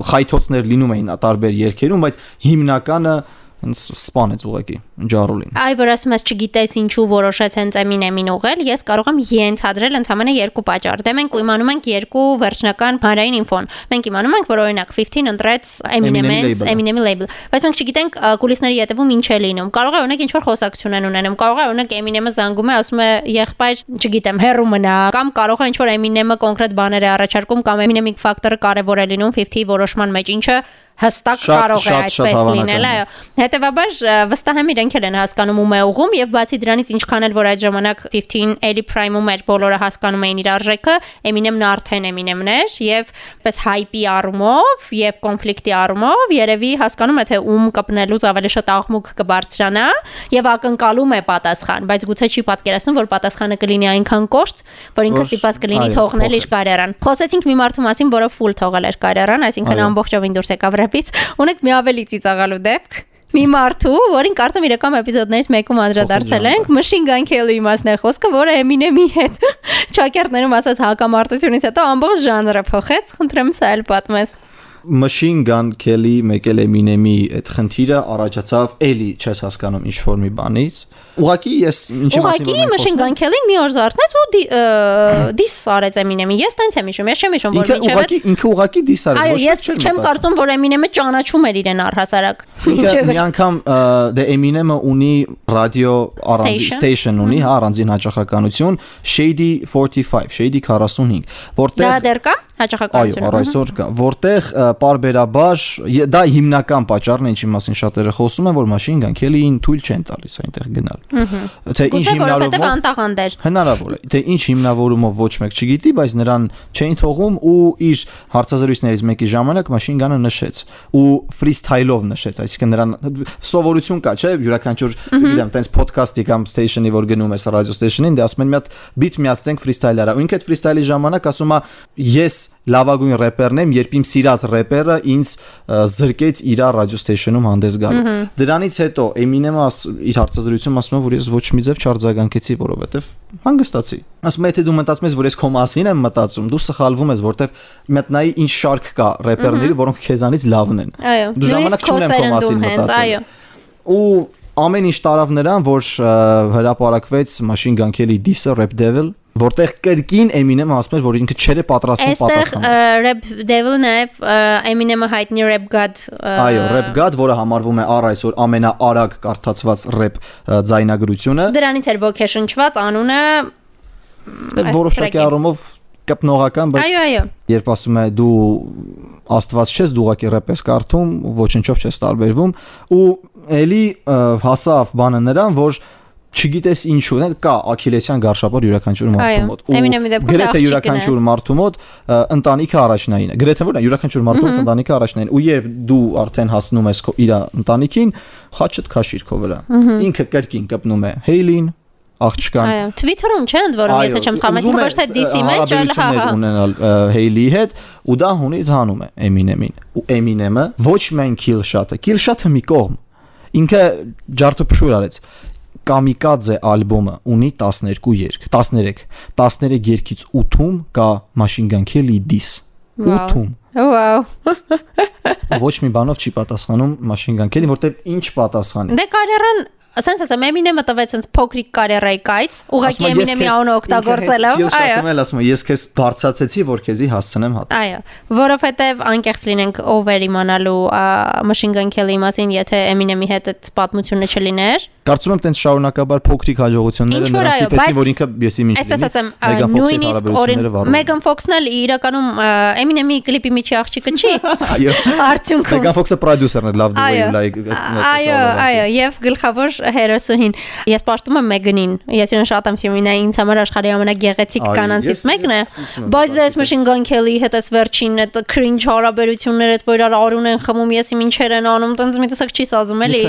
խայթոցներ լինում էին տարբեր երգերում, բայց հիմնականը հենց սպանեց ուղակի ջարոլին։ Այ որ ասում ես չգիտես ինչու որոշեց հենց Eminem-ին ուղղել, ես կարող եմ ենթադրել ընդհանրապես երկու պատճառ։ Դե մենք իմանում ենք երկու վերջնական հանրային ինֆոն։ Մենք իմանում ենք, որ օրինակ 15 ընտրեց Eminem-ից Eminem-ի label, բայց մենք չգիտենք կուլիսների յետևում ինչ է լինում։ Կարող է օրինակ ինչ որ խոսակցություն են ունենում, կարող է օրինակ Eminem-ը զանգում է, ասում է եղբայր, չգիտեմ, հերու մնա, կամ կարող է ինչ որ Eminem-ը կոնկրետ բաներ է առաջարկում, կամ Eminem-ի ֆակտորը կարևոր է լինում 50 որոշման մեջ, ինչը հստակ կարող է այդպես լինել, այո։ Հետևաբար վստահ եմ իրենք էլ են հասկանում ում է ուղում եւ բացի դրանից ինչքան էլ որ այդ ժամանակ 15 էլի prime-ում էր բոլորը հասկանում էին իր արժեքը, Eminem-ն արդեն Eminem-ն էր եւ պես hype-ի առումով եւ կոնֆլիկտի առումով երևի հասկանում է թե ում կպնելուց ավելի շատ աղմուկ կբարձրանա եւ ակնկալում է պատասխան, բայց գուցե չի պատկերացնում որ պատասխանը կլինի այնքան կոշտ, որ ինքը ստիպված կլինի թողնել իր կարիերան։ Խոսեցինք մի մարդու մասին, որը full թողել էր կարիերան, այսինքն ամբողջովին դուրս եկավ վրեպից, ունենք մի ավելի ծիծաղալու դեպք մի մարդու, որին կարծեմ իրական էպիզոդներից մեկում անդրադարձել ենք, Machine Gun Kelly-ի մասն է խոսքը, որը Eminem-ի հետ <laughs> ճակերտներում ասած հակամարտությունից հետո ամբողջ ժանրը փոխեց, խնդրեմ սա էլ պատմես։ Machine Gun Kelly մեկել Eminem-ի այդ խնդիրը առաջացավ էլի չես հասկանում ինչ որ մի բանից Ուղղակի ես ինչի մասին մենք Machine Gun Kelly-ն մի օր զարթնեց ու դիս արեց Eminem-ին ես տենց եմ հիշում ես չեմ հիշում որ ինչեւ Ուղղակի ինքը ուղղակի դիս արեց Այո ես չեմ կարծում որ Eminem-ը ճանաչում էր իրեն առհասարակ <laughs> Ինքը մի անգամ դե Eminem-ը ունի ռադիո առանձին station ունի հա առանձին հաճախականություն Shady 45 Shady 45 որտեղ Դա դեռ կա հաճախականություն։ Այո, այսօր կա, որտեղ պարբերաբար դա հիմնական պատճառն է, ինչի մասին շատերը խոսում են, որ Machine Gun Kelly-ին թույլ չեն տալիս այնտեղ գնալ։ Թե ինչ հիմնավորումով անտաղանդ էր։ Հնարավոր է։ Թե ինչ հիմնավորումով ոչ մեկ չգիտի, բայց նրան չէին թողում ու իր հարցազրույցներից մեկի ժամանակ մաշին գանը նշեց ու ֆրիսթայլով նշեց, այսինքն նրան սովորություն կա, չէ՞, յուրաքանչյուր, գիտեմ, տենց podcast-ի կամ station-ի որ գնում ես radio station-ին, դե ասում են մի հատ beat միացնենք ֆրիսթայլարա։ Ու ինքը այդ ֆրիսթայլի ժամանակ ասում է ես լավագույն рэպերն եմ, երբ իմ սիրած рэպերը ինձ զրկեց իր radio station-ում հանդես գալու։ Դրանից հետո Eminem-ը իր հարցազրույցում ասում է, որ ես ոչ մի ձև չարձագանքեցի, որովհետև հանգստացի։ Ասում է, թե դու մտածում ես, որ ես քո մասին եմ մտածում, դու սխալվում ես, որովհետև մետնայի ինչ շարք կա рэպերների, որոնք քեզանից լավն են։ Դու ժամանակ չունեմ քո մասին մտածել։ Ու ամեն ինչ տարավ նրան, որ հրապարակվեց Machine Gun Kelly Disse Rap Devil որտեղ կրկին Eminem-ը ասում էր, որ ինքը չէր պատրաստվում պատասխանել։ Այստեղ Rap Devil-ը նաև Eminem-ը հայտնի Rap God։ Այո, Rap God, որը համարվում է առ այսօր ամենաարագ կարդացված rap ձայնագրությունը։ Դրանից էր ոգեշնչված անունը որոշակի առումով կպնողական, բայց Այո, այո։ Երբ ասում է դու աստված չես, դու ուղակի ռեպ ես կարդում, ոչնչով չես տարբերվում ու ելի հասավ բանը նրան, որ չգիտես ինչու, կա աքիլեսյան գարշապոր յուրաքանչյուր մարդու մոտ։ Ու գրեթե յուրաքանչյուր մարդու մոտ ընտանիքը առաջնային է։ Գրեթե որ յուրաքանչյուր մարդու մոտ ընտանիքը առաջնային։ Ու երբ դու արդեն հասնում ես իր ընտանիքին, խաչդ քաշիր քո վրա։ Ինքը կրկին կպնում է Հեյլին, աղջկան։ Այո, Twitter-ում չէ ընդ որում, եթե չեմ սխալվում, ոչ թե DC-ի մեջ, այլ հա հա։ ունենալ Հեյլիի հետ ու դա հունից հանում է Eminem-ին։ Ու Eminem-ը ոչ միայն kill shot-ը, kill shot-ը մի կողմ։ Ինքը ջարդոփշուր արեց Kamikaze ալբոմը ունի 12 երգ, 13, 13 երգից 8-ում կա Machine Gun Kelly diss։ 8-ում։ Վաու։ <laughs> Ոչ մի բանով չի պատասխանում Machine Gun Kelly, որտեվ ինչ պատասխանի։ Դե կարիերան ասենց ասեմ Eminem-ը տվեց այնց փոքրիկ կարիերայի կայց, ուղղակի Eminem-ի անունը օգտագործելով, այո։ Ես ասում ես քեզ բարձրացեցի, որ քեզի հասցնեմ հատ։ Այո, որովհետև անկեղծ լինենք ով էր իմանալու Machine Gun Kelly-ի մասին, եթե Eminem-ի հետ այդ պատմությունը չլիներ։ Կարծում եմ տենց շարունակաբար փոքրիկ հաջողությունները նրան ստիպեցին, որ ինքը եսի ինչ Այսպես ասեմ, նույնիսկ օրին Megan Fox-ն էլ իրականում Eminem-ի կլիպի միջի աղջիկը չի։ Այո։ Արդյունքում Megan Fox-ը պրոդյուսերն է, way you like։ Այո, այո, եւ գլխավոր հերոսուհին։ Ես պարտում եմ Megan-ին։ Ես իրեն շատ եմ սիրում, նա ինձ համար աշխարհի ամենագեղեցիկ կանանցից մեկն է։ Բայց այս Machine Gun Kelly-ի հետ այս վերջին այդ cringe հարաբերությունները, այդ որ իրար արուն են խմում, ես իմ ինչեր են անում, տենց մի տեսակ չի սազում էլի։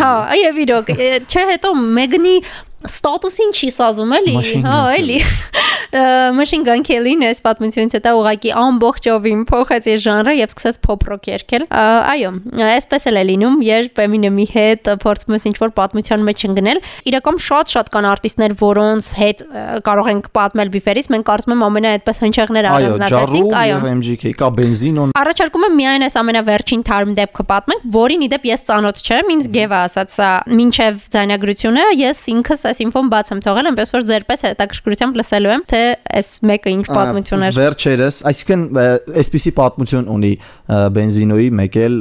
Հա, եւ իրոք, չէ հետո Մեգնի ստատուսին չի սազում էլի, հա, էլի։ <laughs> Machine Gun Kelly-ն այս պատմությունից հետո ուղակի ամբողջովին փոխեց իր ժանրը եւ սկսեց pop rock երգել։ Այո, այսպես էլ է լինում, երբ Eminem-ի հետ փորձում ես ինչ-որ պատմության մեջ ընկնել։ Իրականում շատ-շատ կան արտիստներ, որոնց հետ կարող ենք պատմել բիֆերից, մենք կարծում եմ ամենա այդպես հնչեղները առանձնացրեցինք, այո։ Այո, MGK կա բենզինոն։ Առաջարկում եմ միայն այս ամենավերջին թարմ դեպքը պատմենք, որին իդեպ ես ծանոթ չեմ, ինձ Գևա ասաց սա մինչև ձայնագրությունը ես ինքս այս ինֆոն բաց եմ թողել, այնպես որ ձերպես հետաքրքրությամբ լսելու եմ, թե այս մեկը ինչ պատմություն էր։ Վերջերս, այսինքն այսպիսի պատմություն ունի բենզինոյի մեկ էլ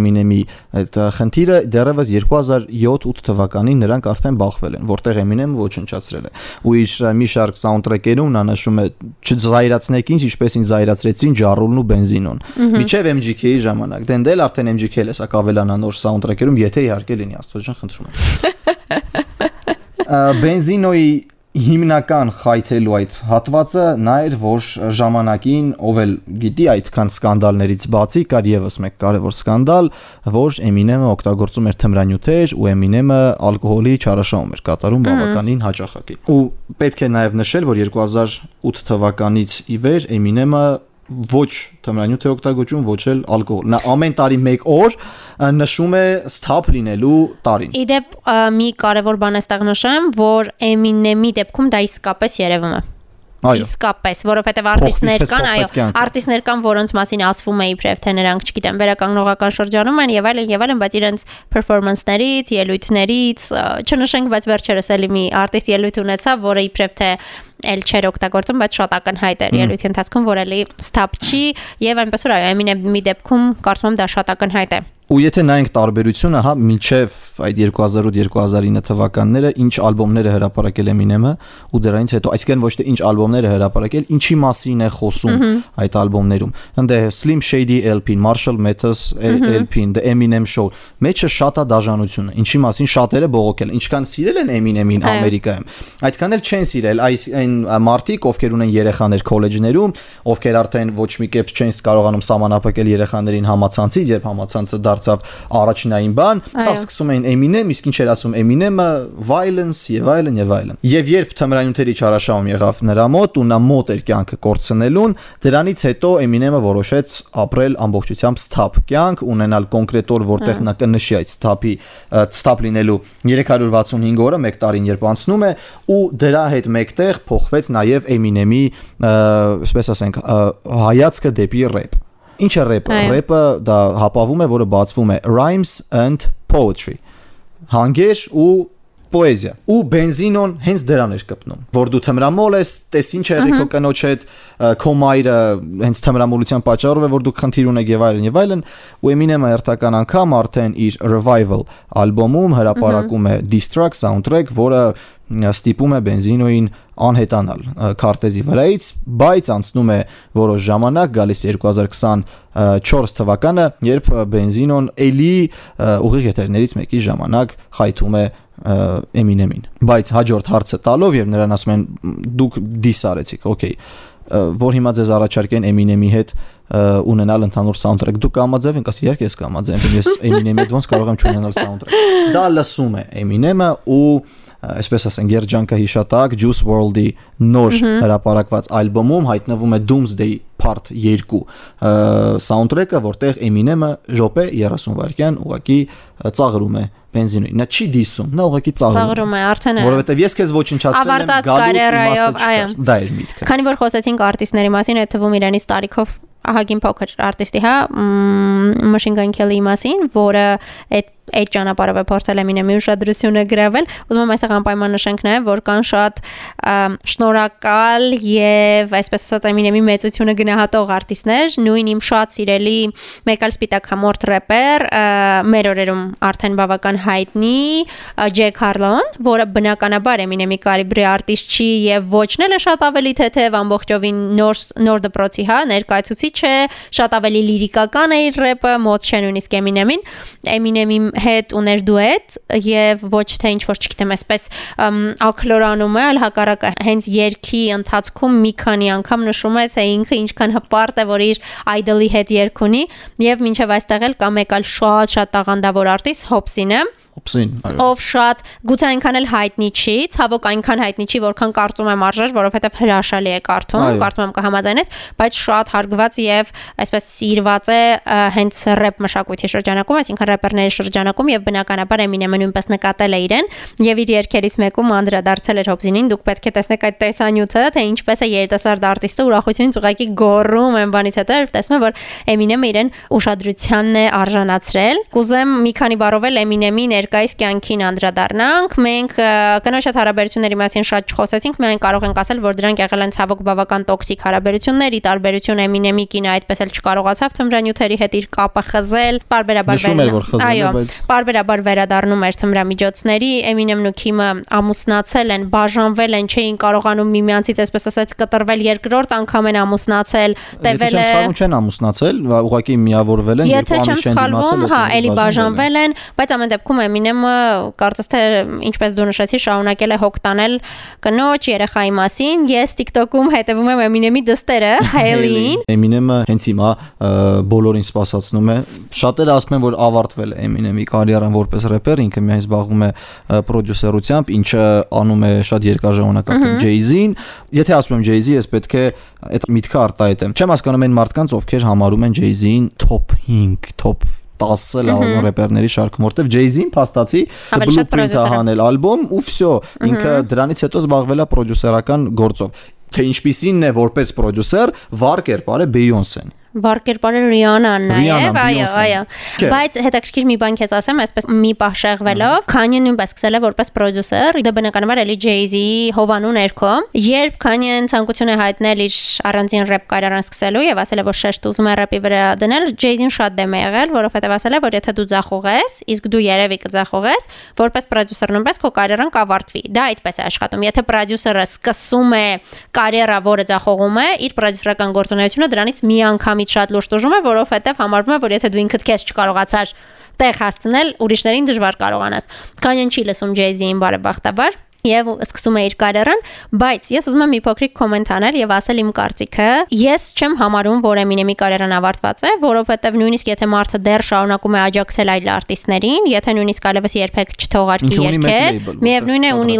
Eminem-ի այդ խնդիրը դեռևս 2007-8 թվականին նրանք արդեն բախվել են, որտեղ Eminem-ը ոչնչացրել է։ Ու իր մի շարք սաունդթրեքերում նա նշում է չզայրացնեք ինձ, ինչպես ինձ զայրացրեցին ջարուլն ու բենզինոն։ Միջև MGK-ի ժամանակ։ Դեն դել արդեն MGK-ը սա կավելանա նոր սաունդթրեքերում, եթե իհարկե լինի, Աստվածաշան խնդրում եմ։ <laughs> Բենզինոյի հիմնական խայթելու այդ հատվածը նա էր, որ ժամանակին ով էլ գիտի այդքան սկանդալներից բացի կար եւս մեկ կարևոր սկանդալ, որ Eminem-ը օգտագործում էր թմրանյութեր ու Eminem-ը ալկոհոլի չարաշահում էր կատարում բավականին հաճախակի։ Ու պետք է նաեւ նշել, որ 2008 թվականից ի վեր Eminem-ը ոչ թմրանյութ է օգտագործում, ոչ էլ ալկոհոլ։ Նա ամեն տարի 1 օր նշում է stop լինելու տարին։ Իդեպ մի կարևոր բան էստեղ նշեմ, որ Eminem-ի դեպքում դա իսկապես երևում է։ Իսկապես, որովհետև արտիստներ կան, այո, արտիստներ կան, որոնց մասին ասվում է իբրև թե նրանք, չգիտեմ, վերականգնողական շրջանում են եւ այլն եւ այլն, բայց իրենց performance-ներից, ելույթներից, չնշենք, բայց վերջերս էլի մի արտիստ ելույթ ունեցավ, որը իբրև թե էլ չեր օգտագործում, բայց շատ ակնհայտ էր ելույթի ընթացքում, որ էլի stop չի եւ այնպես որ այո, Eminem-ի դեպքում կարծում եմ դա շատ ակնհայտ է ու եթե նայենք տարբերությունը, հա, միջև այդ 2008-2009 թվականները ինչ ալբոմներ է հրապարակել Eminem-ը ու դրանից հետո, այսինքն ոչ թե ինչ ալբոմներ է հրապարակել, ինչի մասին է խոսում այդ ալբոմներում։ Ընդ է Slim Shady LP-ն, Marshall Mathers LP-ն, The Eminem Show, մեջը շատ է դաժանությունը, ինչի մասին շատերը բողոքել, ինչքան սիրել են Eminem-ին Ամերիկայում։ Այդքան էլ չեն սիրել այս այն մարտիկ, ովքեր ունեն երեխաներ քոլեջներում, ովքեր արդեն ոչ մի կերպ չեն կարողանում սահմանափակել երեխաներին համացանցից, երբ համացանցը դար դարձավ առաջնային բան, սա սկսում էին Eminem, իսկ ինչ էր ասում Eminem-ը, violence եւ այլն եւ այլն։ Եվ երբ թմրանյութերի չարաշահում եղավ նրա մոտ ու նա մոտ էր կյանքը կորցնելուն, դրանից հետո Eminem-ը որոշեց ապրել ամբողջությամբ stop կյանք, ունենալ կոնկրետ օր, որտեղ նա կնշի այդ stop-ի stop լինելու 365 օրը, 1 տարին երբ անցնում է ու դրա հետ մեկտեղ փոխվեց նաև Eminem-ի, այսպես ասենք, հայացքը դեպի рэփ։ Ինչ է рэպը։ Рэպը դա հապավում է, որը բացվում է rhymes and poetry։ Հանգեր ու պոեզիա։ Ու բենզինոն հենց դրան էր կպնում, որ դու թմրամոլ ես, տես ինչ է քո կնոջ հետ, քո մայրը հենց թմրամոլության պատճառով է, որ դու խնդիր ունեք եւ այլն եւ այլն, ու Eminem-ը հերթական անգամ արդեն իր Revival ալբոմում հրապարակում է Distrack soundtrack, որը ստիպում է բենզինոին անհետանալ քարտեզի վրայից, բայց անցնում է որոշ ժամանակ, գալիս 2024 թվականը, երբ բենզինոն էլի ուղիղ եթերներից մեկի ժամանակ խայթում է Eminem-ին։ Բայց հաջորդ հարցը տալով եւ նրան ասում են դուք դիս արեցիք, օքեյ որ հիմա ձեզ առաջարկեն Eminem-ի հետ ունենալ ընդհանուր soundtrack։ Դուք կամաձև եք, ասի իհարկե ես կամաձև եմ, ես Eminem-ի հետ ոնց կարող եմ չունենալ soundtrack։ Դա լսում է Eminem-ը ու այսպես ասենք երջանկը հիշատակ Juice WRLD-ի նոր հրապարակված ալբոմում հայտնվում է Doomsday Part 2 soundtrack-ը, որտեղ Eminem-ը րոպե 30 վայրկյան ուղակի ծաղրում է բենզինին։ Նա չի դիսում, նա ուղղակի ծաղրում։ Ծաղրում է, արդեն Որովհետև ես քեզ ոչնչացրել եմ գալու այո։ Դա էր միտքը։ Քանի որ խոսեցինք արտիստների մասին, այդ թվում իրանից տարիքով ահագին փոքր արտիստի, հա, Machine Gun Kelly-ի մասին, որը այդ այդ ճանապարհով է փորձել եմ ինեմ ուշադրությունը գրավել։ Ուզում եմ այսեղ անպայման նշենք նաև, որ կան շատ շնորհակալ եւ այսպես ասած Eminem-ի մեծությունը գնահատող արտիստներ, նույն իմ շատ սիրելի մեկ այլ սպիտակ համորթ рэպեր, մեր օրերում արդեն բավական հայտնի Jack Harlow, որը բնականաբար Eminem-ի կալիբրի արտիստ չի եւ ոչնել է շատ ավելի թեթև ամբողջովին նոր նոր դպրոցի, հա, ներկայացուցիչ է, շատ ավելի լիրիկական է իր рэպը, մոտ չէ նույնիսկ Eminem-ին։ Eminem-ի հետ ուներ դուետ եւ ոչ թե ինչ որ չգիտեմ այսպես ակլորանում է, այլ հակառակը հենց երկի ընթացքում մի քանի անգամ նշում է թե ինքը ինչքան հպարտ է որ իր idol-ի հետ երգ ունի եւ մինչեւ այստեղ էլ կա մեկ այլ շատ շատ տաղանդավոր արտիստ Հոպսինը Օպսին, այո։ Ով շատ գուցե այնքան էլ հայտնի չի, ցավոք այնքան հայտնի չի, որքան կարծում եմ արժեր, որովհետև հրաշալի է կարդում, կարծում եմ կհամաձայնես, բայց շատ հարգված եւ այսպես սիրված է հենց рэփ մշակույթի շրջանակում, այսինքն рэպերների շրջանակում եւ բնականաբար Eminem-ը նույնպես նկատել է իրեն եւ իր երգերից մեկում անդրադարձել էր Օպսինին, դուք պետք է տեսնեք այդ տեսանյութը, թե ինչպես է երիտասարդ արտիստը ուրախությունից ուղակի գոռում այն բանից հետո, երբ տեսնում է, որ Eminem-ը իրեն ուշադրությանն է արժանացրել։ Կուզեմ մի քանի բառով էլ Eminem-ին ներկայիս կյանքին անդրադառնանք։ Մենք կնոջ հետ հարաբերությունների մասին շատ չխոսեցինք, միայն կարող ենք ասել, որ դրանք եղել են ցավոք բավական տոքսիկ հարաբերություններ, ի տարբերություն Eminem-ի կինը այդպես էլ չկարողացավ թմրանյութերի հետ իր կապը խզել, բարբերաբար է, Այո, բարբերաբար վերադառնում էր թմրամիջոցների, Eminem-ն ու Kim-ը ամուսնացել են, բաժանվել են, չէին կարողանում միմյանցից, այսպես ասած, կտրվել երկրորդ անգամ են ամուսնացել, Եթե տևել չեմ է սխալվում չեն ամուսնացել, ուղղակի միավորվել են, Եթե չեմ ամիս չեն սխալվում, դիմացել, հա, էլի բաժանվել են, բայց ամեն դեպքում Էմինեմը կարծես թե ինչպես դու նշեցի, շարունակել է հոգ տանել կնոջ երեխայի մասին։ Ես TikTok-ում հետևում եմ Էմինեմի դստերը, <laughs> Hailey-ին։ Էմինեմը հենց հիմա բոլորին սпасացնում է։ Շատերը ասում են, որ ավարտվել է Էմինեմի կարիերան որպես рэպեր, ինքը միայն զբաղվում է պրոդյուսերությամբ, ինչը անում է շատ երկար ժամանակ արդեն Jay-Z-ին։ Եթե ասում եմ Jay-Z, ես պետք է այդ միտքը արտահայտեմ։ Չեմ հասկանում այն մարդկանց, ովքեր համարում են Jay-Z-ին top 5, top 10-ը լավագույն рэպերների շարքում, որտեվ Jay-Z-ին փաստացի բլուպրինթը հանել ալբոմ ու վсё, ինքը դրանից հետո զբաղվել է պրոդյուսերական գործով թե ինչպիսինն է որպես պրոդյուսեր վառ կերպարը Beyoncé-ն վարկերպարը Ռիանան նաև, այո, այո։ Բայց հետաքրքիր մի բան քեզ ասեմ, այսպես մի պահ շեղվելով, Քանյեն նույնպես սկսել է որպես պրոդյուսեր, դա բնականաբար էլի Jay-Z-ի հովանու ներքո։ Երբ Քանյեն ցանկություն է հայտնել իր առանձին рэփ կարիերան սկսելու եւ ասել է, որ շեշտ ուզում է рэպի վրա դնել, Jay-Z-ին շատ դեմ է եղել, որովհետեւ ասել է, որ եթե դու ձախողես, իսկ դու երևի կձախողես, որպես պրոդյուսեր նույնպես քո կարիերան կավարտվի։ Դա այդպես է աշխատում։ Եթե պրոդյուսերը սկսում է կարիերա, որը ձախողում է, իր պրոդյուսերական գործունեությունը դրանից մի անգամ միանգամից շատ լուրջ տուժում է, որովհետև համարվում է, որ եթե դու ինքդ քեզ չկարողացար տեղ հասցնել, ուրիշներին դժվար կարողանաս։ Կանյան չի լսում Jay-Z-ին բարեբախտաբար եւ սկսում է իր կարիերան, բայց ես ուզում եմ մի փոքրիկ կոմենտ անել եւ ասել իմ կարծիքը։ Ես չեմ համարում, որ Eminem-ի կարիերան ավարտված է, որովհետեւ նույնիսկ եթե մարդը դեռ շարունակում է աջակցել այլ արտիստներին, եթե նույնիսկ ալևս երբեք չթողարկի երգեր, միևնույն է ունի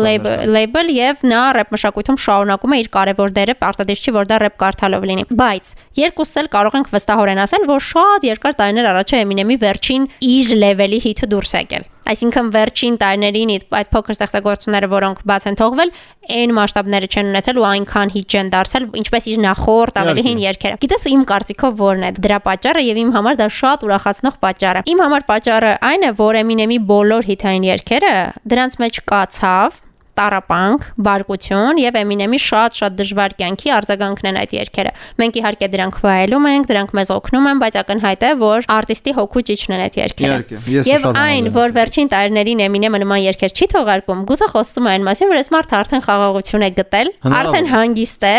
label եւ նա рэփ մշակույթում շարունակում է իր կարևոր դերը, պարտադիր չի, որ դա рэփ կարդալով լինի։ Բայց երկուսս էլ կարող ենք վստահորեն ասել, որ շատ երկար տարիներ առաջ Eminem-ի վերջին իր լեվելի հիթը դուրս եկել։ Այսինքն վերջին տարիներին այդ փոքր ստեղծագործությունները, որոնք բաց են թողվել, այն մասշտաբները չեն ունեցել ու այնքան հիթ չեն դարձել, ինչպես իր նախորդ ավելի հին երգերը։ Գիտես իմ կարծիքով որն է դրա պատճառը եւ իմ համար դա շատ ուրախացնող պատճառ է։ Իմ համար պատճառը այն է, որ Eminem-ի բոլոր հիթային երգերը դրանց մեջ կա ցավ, տարապանք, բարկություն եւ Eminem-ի շատ-շատ դժվար կյանքի արձագանքն են այդ երգերը։ Մենք իհարկե դրանք վայելում ենք, դրանք մեզ օգնում են, բայց ակնհայտ է, որ արտիստի հոգու ճիճն են այդ երգերը։ Եվ այն, որ վերջին տարիներին Eminem-ը նման երգեր չի թողարկում, գուցե խոսում է այն մասին, որ այս մարդը արդեն խաղաղություն է գտել, արդեն հանգիստ է,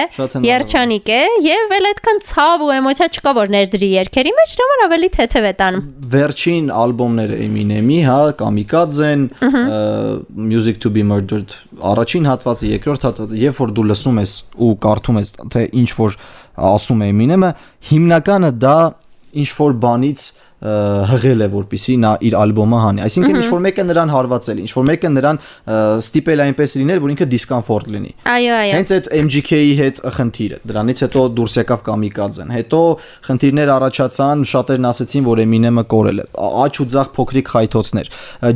երջանիկ է եւ էլ այդքան ցավ ու էմոցիա չկա, որ ներդրի երգերի մեջ, համար ավելի թեթև է տանում։ Վերջին ալբոմները Eminem-ի, հա, Kamikaze-ն, Music to be Murdered, առաջին հատվածը, երկրորդ հատվածը, երբ որ դու լսում ես ու կարդում ես, թե ինչ որ ասում է Eminem-ը, հիմնականը դա ինչ որ բանից հղել է որպիսի նա իր ալբոմը հանի այսինքն ինչ որ մեկը նրան հարվածել ինչ որ մեկը նրան ստիպել այնպես լինել որ ինքը դիսկոմֆորտ լինի Այո, այո։ Հենց այդ MGK-ի հետ խնդիրը։ Դրանից հետո դուրս եկավ Kamikaze-ն։ Հետո խնդիրներ առաջացան, շատերն ասացին, որ Eminem-ը կորել է։ Աչ ու ձախ փոքրիկ խայթոցներ։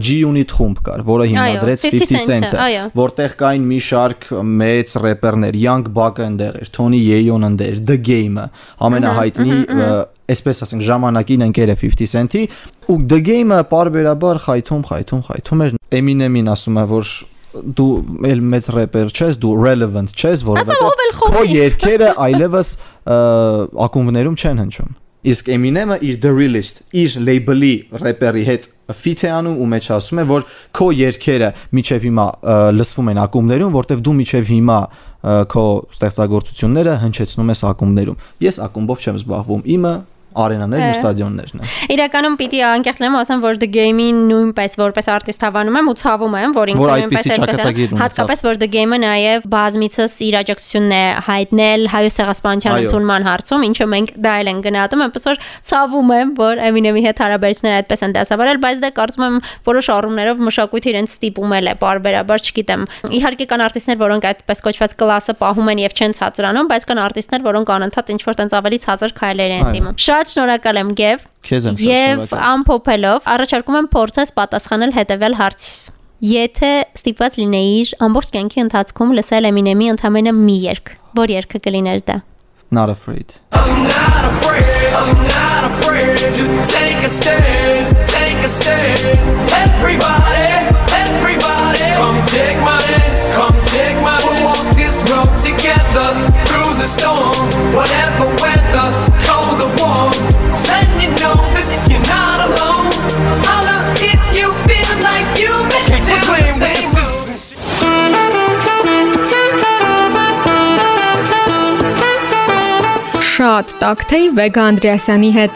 G-Unit խումբ կար, որը հիմնադրեց 50 50 Cent-ը, որտեղ կային մի շարք մեծ рэպերներ, Young Buck-ը ընդեղ էր, Tony Yeon ընդեղ, The Game-ը, ամենահայտնի այսպես ասենք ժամանակին ընկեր է 50 Cent-ի ու the game-ը parberabar խայթում, խայթում, խայթում էր։ Eminem-ին ասում է, որ դու էլ մեծ рэպեր չես, դու relevant չես, որովհետեւ քո երգերը այլևս ակումբներում չեն հնչում։ Իսկ Eminem-ը իր The Realist, իր label-ի рэպերի հետ ֆիթ է անում ու մեջ ասում է, որ քո երգերը միչև հիմա լսվում են ակումբներում, որտեվ դու միչև հիմա քո ստեղծագործությունները հնչեցնում ես ակումբներում։ Ես ակումբով չեմ զբաղվում, իմը արենաներն ու ստադիոններն են։ Իրականում պիտի անկեղծ լինեմ, ասեմ, որ The Game-ին նույնպես որպես արտիստ հավանում եմ ու ցավում եմ, որ ինքը նույնպես այդպես հատկապես որ The Game-ը նաև բազմիցս իր աջակցությունն է հայտնել հայոց ցեղասպանության ընդունման հարցում, ինչը մենք դա էլ են գնահատում, այնպես որ ցավում եմ, որ Eminem-ի հետ հարաբերությունները այդպես են դասավարել, բայց դա կարծում եմ որոշ առումներով մշակույթը իրենց ստիպումել է, բարբերաբար չգիտեմ։ Իհարկե կան արտիստներ, որոնք այդպես կոչված կլասը պահում են եւ չեն ցածրանում, բայց կան արտիստներ, որոնք անընդհատ ինչ-որ տենց ավելի ցածր քայլեր են դիմում։ Շատ շնորհակալ եմ, Գև։ Քեզ եմ շատ շնորհակալ։ Եվ ամփոփելով, առաջարկում եմ փորձես պատասխանել հետևյալ հարցից։ Եթե ստիպված լինեիր ամբողջ կյանքի ընթացքում լսել Eminem-ի ընդամենը մի երգ, որ երգը կլիներ դա։ Not afraid. I'm not afraid. I'm not afraid to take a stand. Take a stand. Everybody, everybody, come take my hand. Come take my hand. grow together through the storm. Whatever weather, cold or warm, Then you know that you're not alone. Holla if you feel like you've been down the same road. Շատ տակթեի Վեգա Անդրեասյանի հետ